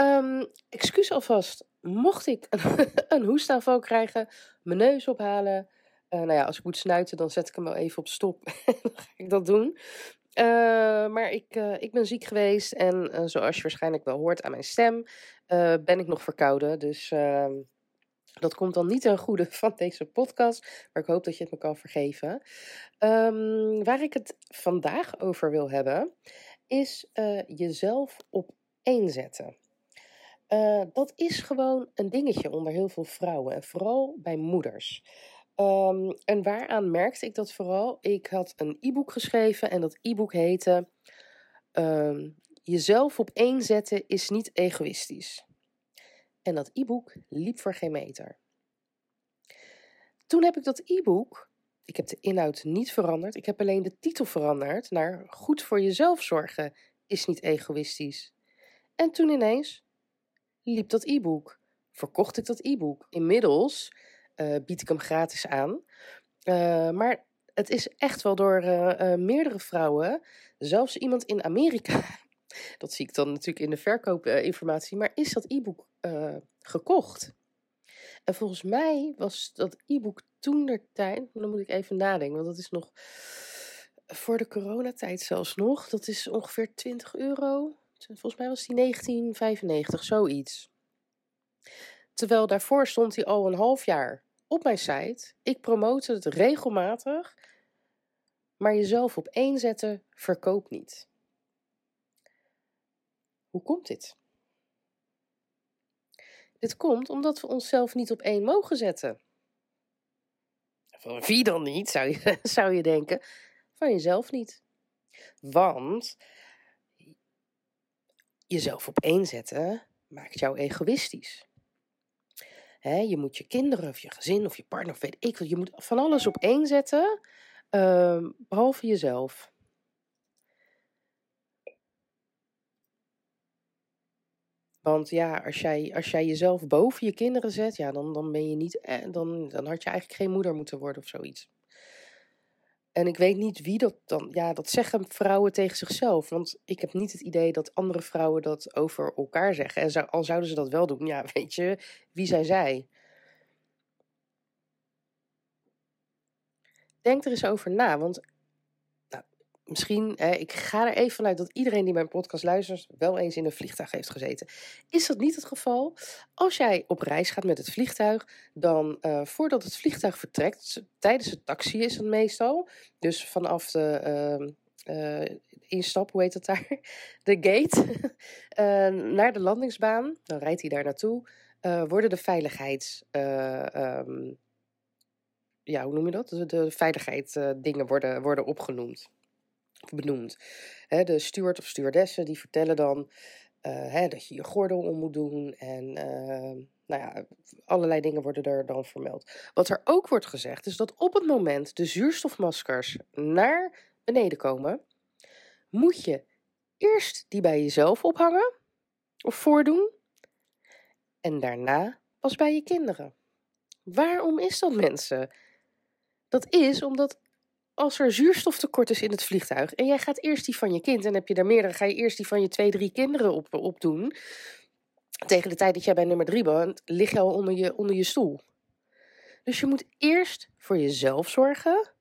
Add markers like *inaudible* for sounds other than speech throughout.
Um, excuus alvast, mocht ik *laughs* een, een hoestaanval krijgen, mijn neus ophalen. Uh, nou ja, als ik moet snuiten, dan zet ik hem wel even op stop. *laughs* dan ga ik dat doen. Uh, maar ik, uh, ik ben ziek geweest en zoals je waarschijnlijk wel hoort aan mijn stem, ben ik nog verkouden. Dus ehm, dat komt dan niet ten goede *laughs* van deze podcast, maar ik hoop dat je het me kan vergeven. Um, waar ik het vandaag over wil hebben, is jezelf op één zetten. Uh, dat is gewoon een dingetje onder heel veel vrouwen en vooral bij moeders. Um, en waaraan merkte ik dat vooral? Ik had een e-book geschreven en dat e-book heette um, Jezelf op één zetten is niet egoïstisch. En dat e-book liep voor geen meter. Toen heb ik dat e-book, ik heb de inhoud niet veranderd, ik heb alleen de titel veranderd naar Goed voor jezelf zorgen is niet egoïstisch. En toen ineens liep dat e-book. Verkocht ik dat e-book. Inmiddels uh, bied ik hem gratis aan. Uh, maar het is echt wel door uh, meerdere vrouwen, zelfs iemand in Amerika, *laughs* dat zie ik dan natuurlijk in de verkoopinformatie, maar is dat e-book gekocht? En volgens mij was dat e-book toen der tijd, dan moet ik even nadenken, want dat is nog voor de coronatijd zelfs nog, dat is ongeveer 20 euro. Volgens mij was die 1995, zoiets. Terwijl daarvoor stond hij al een half jaar op mijn site. Ik promote het regelmatig. Maar jezelf op één zetten verkoopt niet. Hoe komt dit? Dit komt omdat we onszelf niet op één mogen zetten. Van wie dan niet, zou je, *laughs* zou je denken. Van jezelf niet. Want jezelf op één zetten maakt jou egoïstisch. je moet je kinderen of je gezin of je partner of weet ik wat, je moet van alles op één zetten, uh, behalve jezelf. Want ja, als jij, als jij jezelf boven je kinderen zet, ja, dan, dan ben je niet, eh, dan, dan had je eigenlijk geen moeder moeten worden of zoiets. En ik weet niet wie dat dan. Ja, dat zeggen vrouwen tegen zichzelf. Want ik heb niet het idee dat andere vrouwen dat over elkaar zeggen. En al zouden ze dat wel doen, ja, *laughs* weet je, wie zijn zij? Denk er eens over na. Want misschien, ik ga er even vanuit dat iedereen die mijn podcast luistert wel eens in een vliegtuig heeft gezeten. Is dat niet het geval? Als jij op reis gaat met het vliegtuig, dan uh, voordat het vliegtuig vertrekt, tijdens het taxi is het meestal, dus vanaf de uh, uh, instap, hoe heet dat daar? *laughs* De gate, uh, *laughs* naar de landingsbaan, dan rijdt hij daar naartoe, worden de veiligheids... Um, ja, hoe noem je dat? De, de veiligheidsdingen worden, worden opgenoemd benoemd. de steward of stewardessen die vertellen dan uh, dat je je gordel om moet doen en uh, nou ja, allerlei dingen worden er dan vermeld. Wat er ook wordt gezegd is dat op het moment de zuurstofmaskers naar beneden komen, moet je eerst die bij jezelf ophangen of voordoen en daarna pas bij je kinderen. Waarom is dat mensen? Dat is omdat als er zuurstoftekort is in het vliegtuig en jij gaat eerst die van je kind en heb je daar meerdere, ga je eerst die van je twee, drie kinderen op, op doen. Tegen de tijd dat jij bij nummer drie bent, lig je al onder je, onder je stoel. Dus je moet eerst voor jezelf zorgen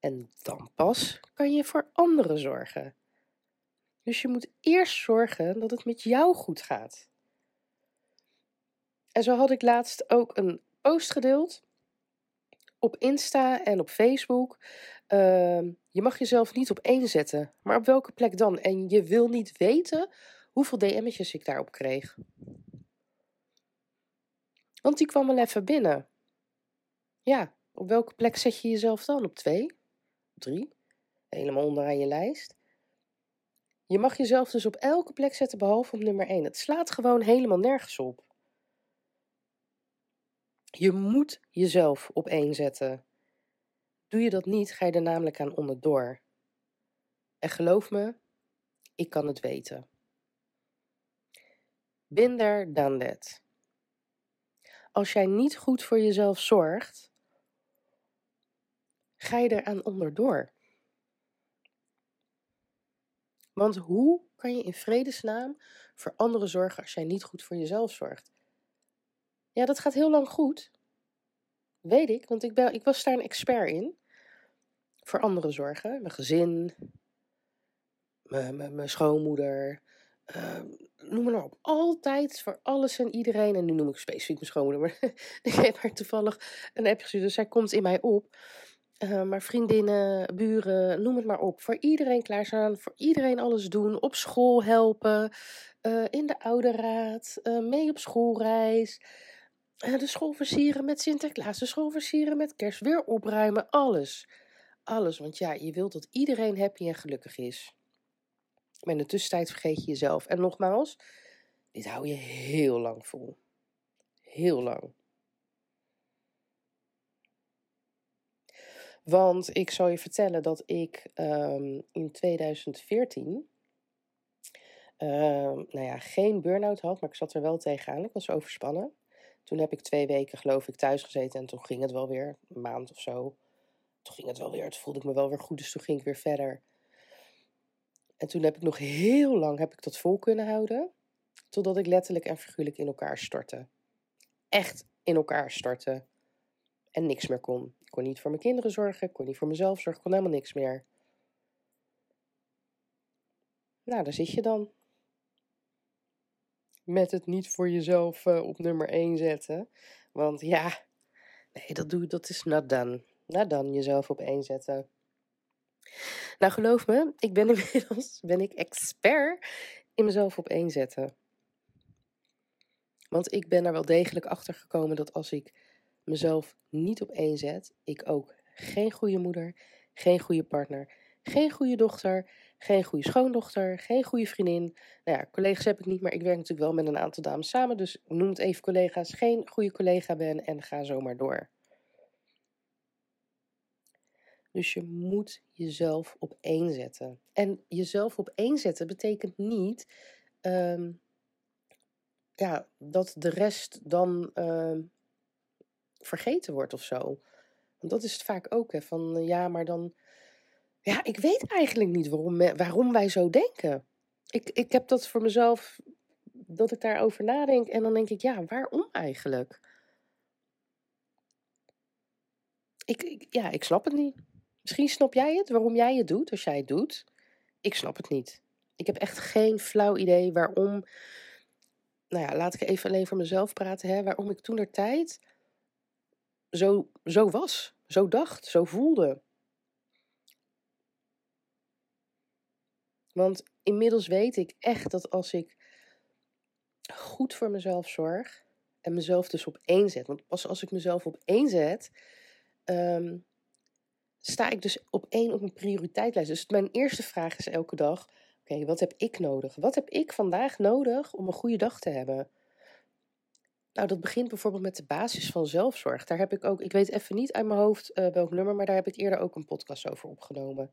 en dan pas kan je voor anderen zorgen. Dus je moet eerst zorgen dat het met jou goed gaat. En zo had ik laatst ook een post gedeeld op Insta en op Facebook. Uh, je mag jezelf niet op één zetten. Maar op welke plek dan? En je wil niet weten hoeveel DM'tjes ik daarop kreeg. Want die kwam wel even binnen. Ja, op welke plek zet je jezelf dan? Op twee? Op drie? Helemaal onderaan je lijst? Je mag jezelf dus op elke plek zetten behalve op nummer 1. Het slaat gewoon helemaal nergens op. Je moet jezelf op één zetten. Doe je dat niet, ga je er namelijk aan onderdoor. En geloof me, ik kan het weten. Binder dan that. Als jij niet goed voor jezelf zorgt, ga je eraan onderdoor. Want hoe kan je in vredesnaam voor anderen zorgen als jij niet goed voor jezelf zorgt? Ja, dat gaat heel lang goed. Weet ik, want ik, ben, ik was daar een expert in. Voor anderen zorgen. Mijn gezin, mijn, mijn, schoonmoeder. Uh, noem maar op. Altijd voor alles en iedereen. En nu noem ik specifiek mijn schoonmoeder. Maar *laughs* ik heb haar toevallig een appje gestuurd. Dus zij komt in mij op. Uh, maar vriendinnen, buren, noem het maar op. Voor iedereen klaarstaan, voor iedereen alles doen. Op school helpen, uh, in de ouderraad, uh, mee op schoolreis. De school versieren met Sinterklaas, de school versieren met kerst. Weer opruimen, alles. Alles, want ja, je wilt dat iedereen happy en gelukkig is. Maar in de tussentijd vergeet je jezelf. En nogmaals, dit hou je heel lang vol. Heel lang. Want ik zal je vertellen dat ik um, in 2014, uh, nou ja, geen burn-out had, maar ik zat er wel tegenaan. Ik was overspannen. Toen heb ik twee weken, geloof ik, thuis gezeten en toen ging het wel weer, een maand of zo. Toen ging het wel weer, toen voelde ik me wel weer goed, dus toen ging ik weer verder. En toen heb ik nog heel lang heb ik dat vol kunnen houden, totdat ik letterlijk en figuurlijk in elkaar stortte. Echt in elkaar stortte. En niks meer kon. Ik kon niet voor mijn kinderen zorgen, ik kon niet voor mezelf zorgen, ik kon helemaal niks meer. Nou, daar zit je dan. Met het niet voor jezelf uh, op nummer 1 zetten. Want ja, nee, dat, doe, dat is not done, jezelf op 1 zetten. Nou, geloof me, ik ben *laughs* inmiddels ben ik expert in mezelf op 1 zetten. Want ik ben er wel degelijk achter gekomen dat als ik mezelf niet op één zet, ik ook geen goede moeder, geen goede partner, geen goede dochter, geen goede schoondochter, geen goede vriendin. Nou ja, collega's heb ik niet, maar ik werk natuurlijk wel met een aantal dames samen, dus noem het even collega's, geen goede collega ben en ga zomaar door. Dus je moet jezelf op één zetten. En jezelf op één zetten betekent niet um, ja, dat de rest dan uh, vergeten wordt of zo. Want dat is het vaak ook, hè, van ja, maar dan. Ja, ik weet eigenlijk niet waarom, waarom wij zo denken. Ik, ik heb dat voor mezelf, dat ik daarover nadenk en dan denk ik, ja, waarom eigenlijk? Ik, ik, ja, ik snap het niet. Misschien snap jij het, waarom jij het doet als jij het doet. Ik snap het niet. Ik heb echt geen flauw idee waarom. Nou ja, laat ik even alleen voor mezelf praten. Hè, waarom ik toen de tijd zo, zo was, zo dacht, zo voelde. Want inmiddels weet ik echt dat als ik goed voor mezelf zorg en mezelf dus op één zet, want pas als ik mezelf op één zet, um, sta ik dus op één op een prioriteitlijn. Dus mijn eerste vraag is elke dag: oké, wat heb ik nodig? Wat heb ik vandaag nodig om een goede dag te hebben? Nou, dat begint bijvoorbeeld met de basis van zelfzorg. Daar heb ik ook, ik weet even niet uit mijn hoofd uh, welk nummer, maar daar heb ik eerder ook een podcast over opgenomen.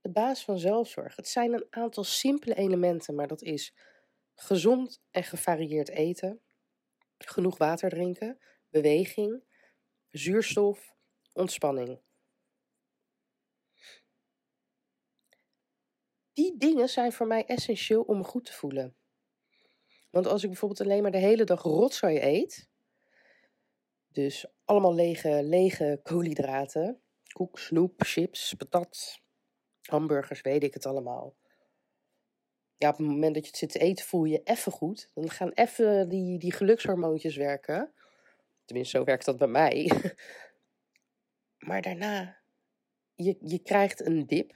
De basis van zelfzorg. Het zijn een aantal simpele elementen, maar dat is gezond en gevarieerd eten, genoeg water drinken, beweging, zuurstof, ontspanning. Die dingen zijn voor mij essentieel om me goed te voelen. Want als ik bijvoorbeeld alleen maar de hele dag rotzooi eet, dus allemaal lege, lege koolhydraten, koek, snoep, chips, patat, hamburgers, weet ik het allemaal. Ja, op het moment dat je het zit te eten voel je even goed. Dan gaan even die, die gelukshormoontjes werken. Tenminste, zo werkt dat bij mij. *laughs* Maar daarna, je, je krijgt een dip.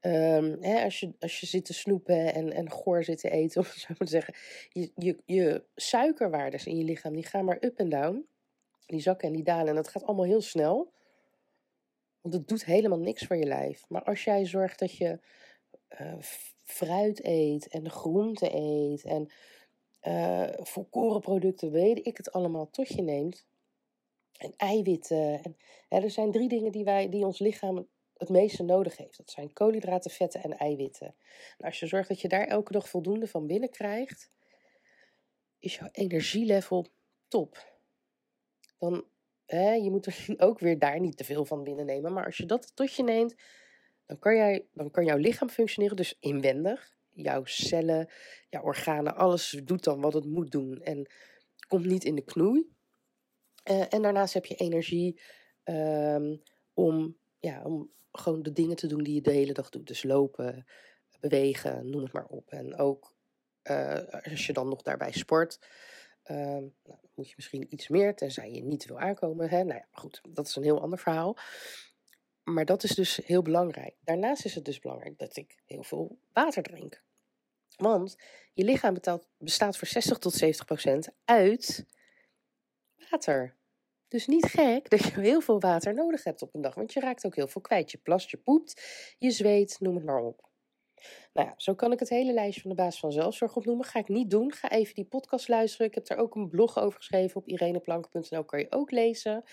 Um, hè, als, je, als je zit te snoepen en, en goor zit te eten, *laughs* of zo moet zeggen, je, je, je suikerwaardes in je lichaam, die gaan maar up en down. Die zakken en die dalen. En dat gaat allemaal heel snel. Want het doet helemaal niks voor je lijf. Maar als jij zorgt dat je uh, fruit eet en groente eet en uh, volkorenproducten, weet ik het allemaal, tot je neemt. En eiwitten. En, er zijn drie dingen die, wij, die ons lichaam het meeste nodig heeft. Dat zijn koolhydraten, vetten en eiwitten. En als je zorgt dat je daar elke dag voldoende van binnen krijgt, is jouw energielevel top. Dan, je moet er *laughs* ook weer daar niet te veel van binnennemen. Maar als je dat tot je neemt, dan kan, jij, dan kan jouw lichaam functioneren, dus inwendig. Jouw cellen, jouw organen, alles doet dan wat het moet doen. En komt niet in de knoei. Uh, en daarnaast heb je energie um, om, ja, om gewoon de dingen te doen die je de hele dag doet. Dus lopen, bewegen, noem het maar op. En ook uh, als je dan nog daarbij sport, uh, nou, moet je misschien iets meer, tenzij je niet wil aankomen. Hè? Nou ja, goed, dat is een heel ander verhaal. Maar dat is dus heel belangrijk. Daarnaast is het dus belangrijk dat ik heel veel water drink. Want je lichaam bestaat voor 60 tot 70 procent uit water. Dus niet gek dat je heel veel water nodig hebt op een dag, want je raakt ook heel veel kwijt. Je plast, je poept, je zweet, noem het maar op. Nou ja, zo kan ik het hele lijstje van de basis van zelfzorg opnoemen. Ga ik niet doen. Ga even die podcast luisteren. Ik heb daar ook een blog over geschreven op ireneplank.nl. Kan je ook lezen.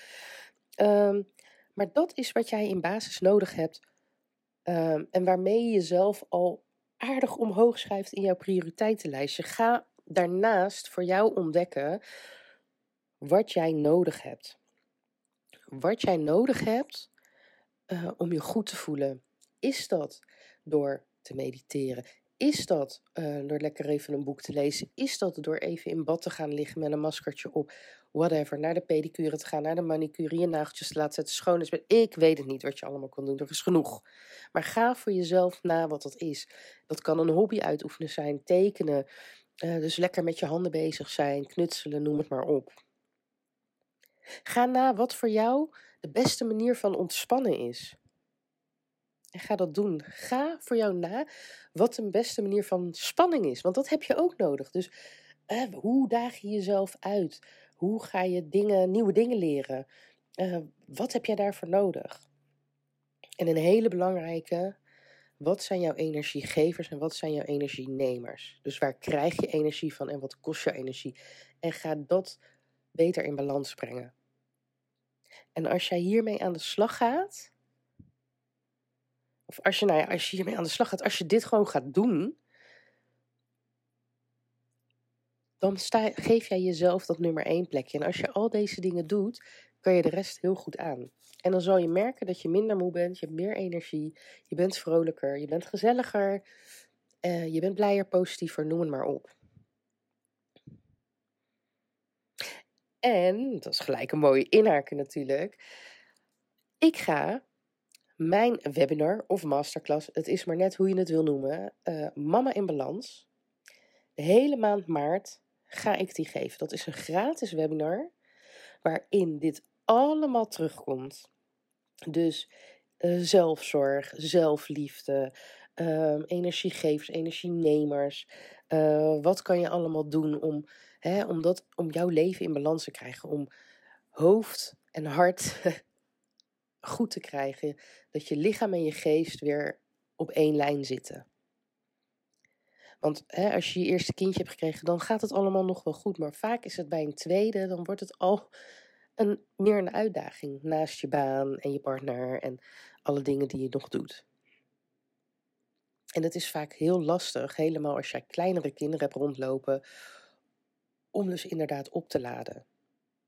Um, maar dat is wat jij in basis nodig hebt. Um, en waarmee je jezelf al aardig omhoog schrijft in jouw prioriteitenlijstje. Ga daarnaast voor jou ontdekken wat jij nodig hebt. Wat jij nodig hebt uh, om je goed te voelen. Is dat door te mediteren? Is dat uh, door lekker even een boek te lezen? Is dat door even in bad te gaan liggen met een maskertje op? Whatever. Naar de pedicure te gaan, naar de manicure, je nageltjes te laten zetten, schoon is. Ik weet het niet wat je allemaal kan doen. Er is genoeg. Maar ga voor jezelf na wat dat is. Dat kan een hobby uitoefenen zijn, tekenen. Uh, dus lekker met je handen bezig zijn, knutselen, noem het maar op. Ga na wat voor jou de beste manier van ontspannen is. En ga dat doen. Ga voor jou na wat de beste manier van spanning is. Want dat heb je ook nodig. Dus eh, hoe daag je jezelf uit? Hoe ga je dingen, nieuwe dingen leren? Uh, wat heb jij daarvoor nodig? En een hele belangrijke, wat zijn jouw energiegevers en wat zijn jouw energienemers? Dus waar krijg je energie van en wat kost je energie? En ga dat beter in balans brengen. En als jij hiermee aan de slag gaat, of als je, nou ja, als je hiermee aan de slag gaat, als je dit gewoon gaat doen, dan sta, geef jij jezelf dat nummer één plekje. En als je al deze dingen doet, kan je de rest heel goed aan. En dan zal je merken dat je minder moe bent, je hebt meer energie, je bent vrolijker, je bent gezelliger, uh, je bent blijer, positiever, noem het maar op. En, dat is gelijk een mooie inhaken natuurlijk. Ik ga mijn webinar of masterclass, het is maar net hoe je het wil noemen, uh, Mama in Balans. De hele maand maart ga ik die geven. Dat is een gratis webinar waarin dit allemaal terugkomt. Dus uh, zelfzorg, zelfliefde, uh, energiegevers, energienemers. Uh, wat kan je allemaal doen om, hè, om, dat, om jouw leven in balans te krijgen? Om hoofd en hart *laughs* goed te krijgen. Dat je lichaam en je geest weer op één lijn zitten. Want hè, als je je eerste kindje hebt gekregen, dan gaat het allemaal nog wel goed. Maar vaak is het bij een tweede, dan wordt het al een, meer een uitdaging. Naast je baan en je partner en alle dingen die je nog doet. En het is vaak heel lastig, helemaal als jij kleinere kinderen hebt rondlopen, om dus inderdaad op te laden.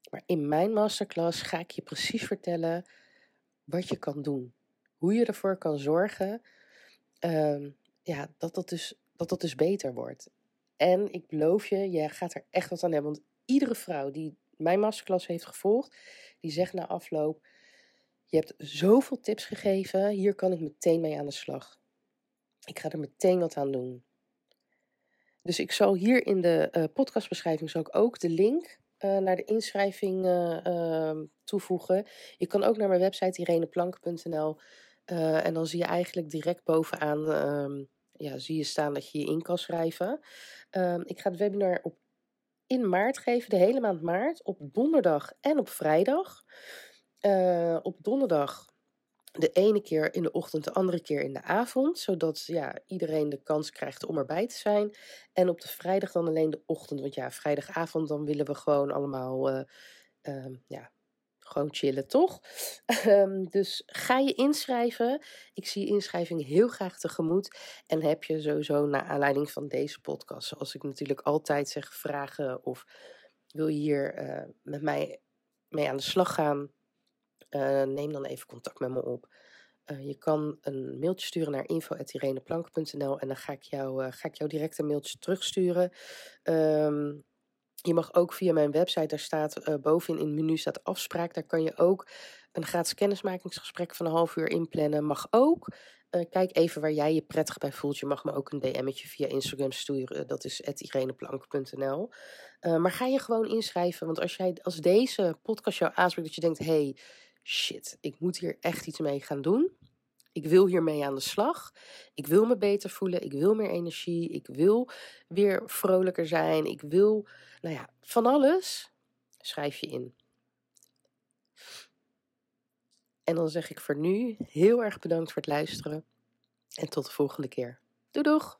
Maar in mijn masterclass ga ik je precies vertellen wat je kan doen. Hoe je ervoor kan zorgen uh, ja, dat, dat, dus, dat dat dus beter wordt. En ik beloof je, je gaat er echt wat aan hebben. Want iedere vrouw die mijn masterclass heeft gevolgd, die zegt na afloop: Je hebt zoveel tips gegeven, hier kan ik meteen mee aan de slag. Ik ga er meteen wat aan doen. Dus ik zal hier in de uh, podcastbeschrijving zal ik ook de link uh, naar de inschrijving uh, toevoegen. Je kan ook naar mijn website ireneplank.nl en dan zie je eigenlijk direct bovenaan ehm, ja, zie je staan dat je je in kan schrijven. Ehm, ik ga het webinar op, in maart geven, de hele maand maart, op donderdag en op vrijdag. op donderdag De ene keer in de ochtend, de andere keer in de avond. Zodat ja, iedereen de kans krijgt om erbij te zijn. En op de vrijdag dan alleen de ochtend. Want ja, vrijdagavond dan willen we gewoon allemaal uh, uh, ja, gewoon chillen, toch? *laughs* Ehm, dus ga je inschrijven. Ik zie inschrijving heel graag tegemoet. En heb je sowieso naar aanleiding van deze podcast, zoals ik natuurlijk altijd zeg, vragen of wil je hier uh, met mij mee aan de slag gaan? Uh, neem dan even contact met me op. Uh, je kan een mailtje sturen naar info.ireneplank.nl en dan ga ik, jou, ga ik jou direct een mailtje terugsturen. Um, je mag ook via mijn website, daar staat uh, bovenin in het menu staat afspraak. Daar kan je ook een gratis kennismakingsgesprek van een half uur inplannen. Mag ook. Uh, kijk even waar jij je prettig bij voelt. Je mag me ook een DM'tje via Instagram sturen. Dat is ireneplank.nl. Uh, maar ga je gewoon inschrijven. Want als, jij, als deze podcast jou aanspreekt dat je denkt... hey, shit, ik moet hier echt iets mee gaan doen. Ik wil hiermee aan de slag. Ik wil me beter voelen. Ik wil meer energie. Ik wil weer vrolijker zijn. Ik wil, nou ja, van alles. Schrijf je in. En dan zeg ik voor nu heel erg bedankt voor het luisteren. En tot de volgende keer. Doei doeg!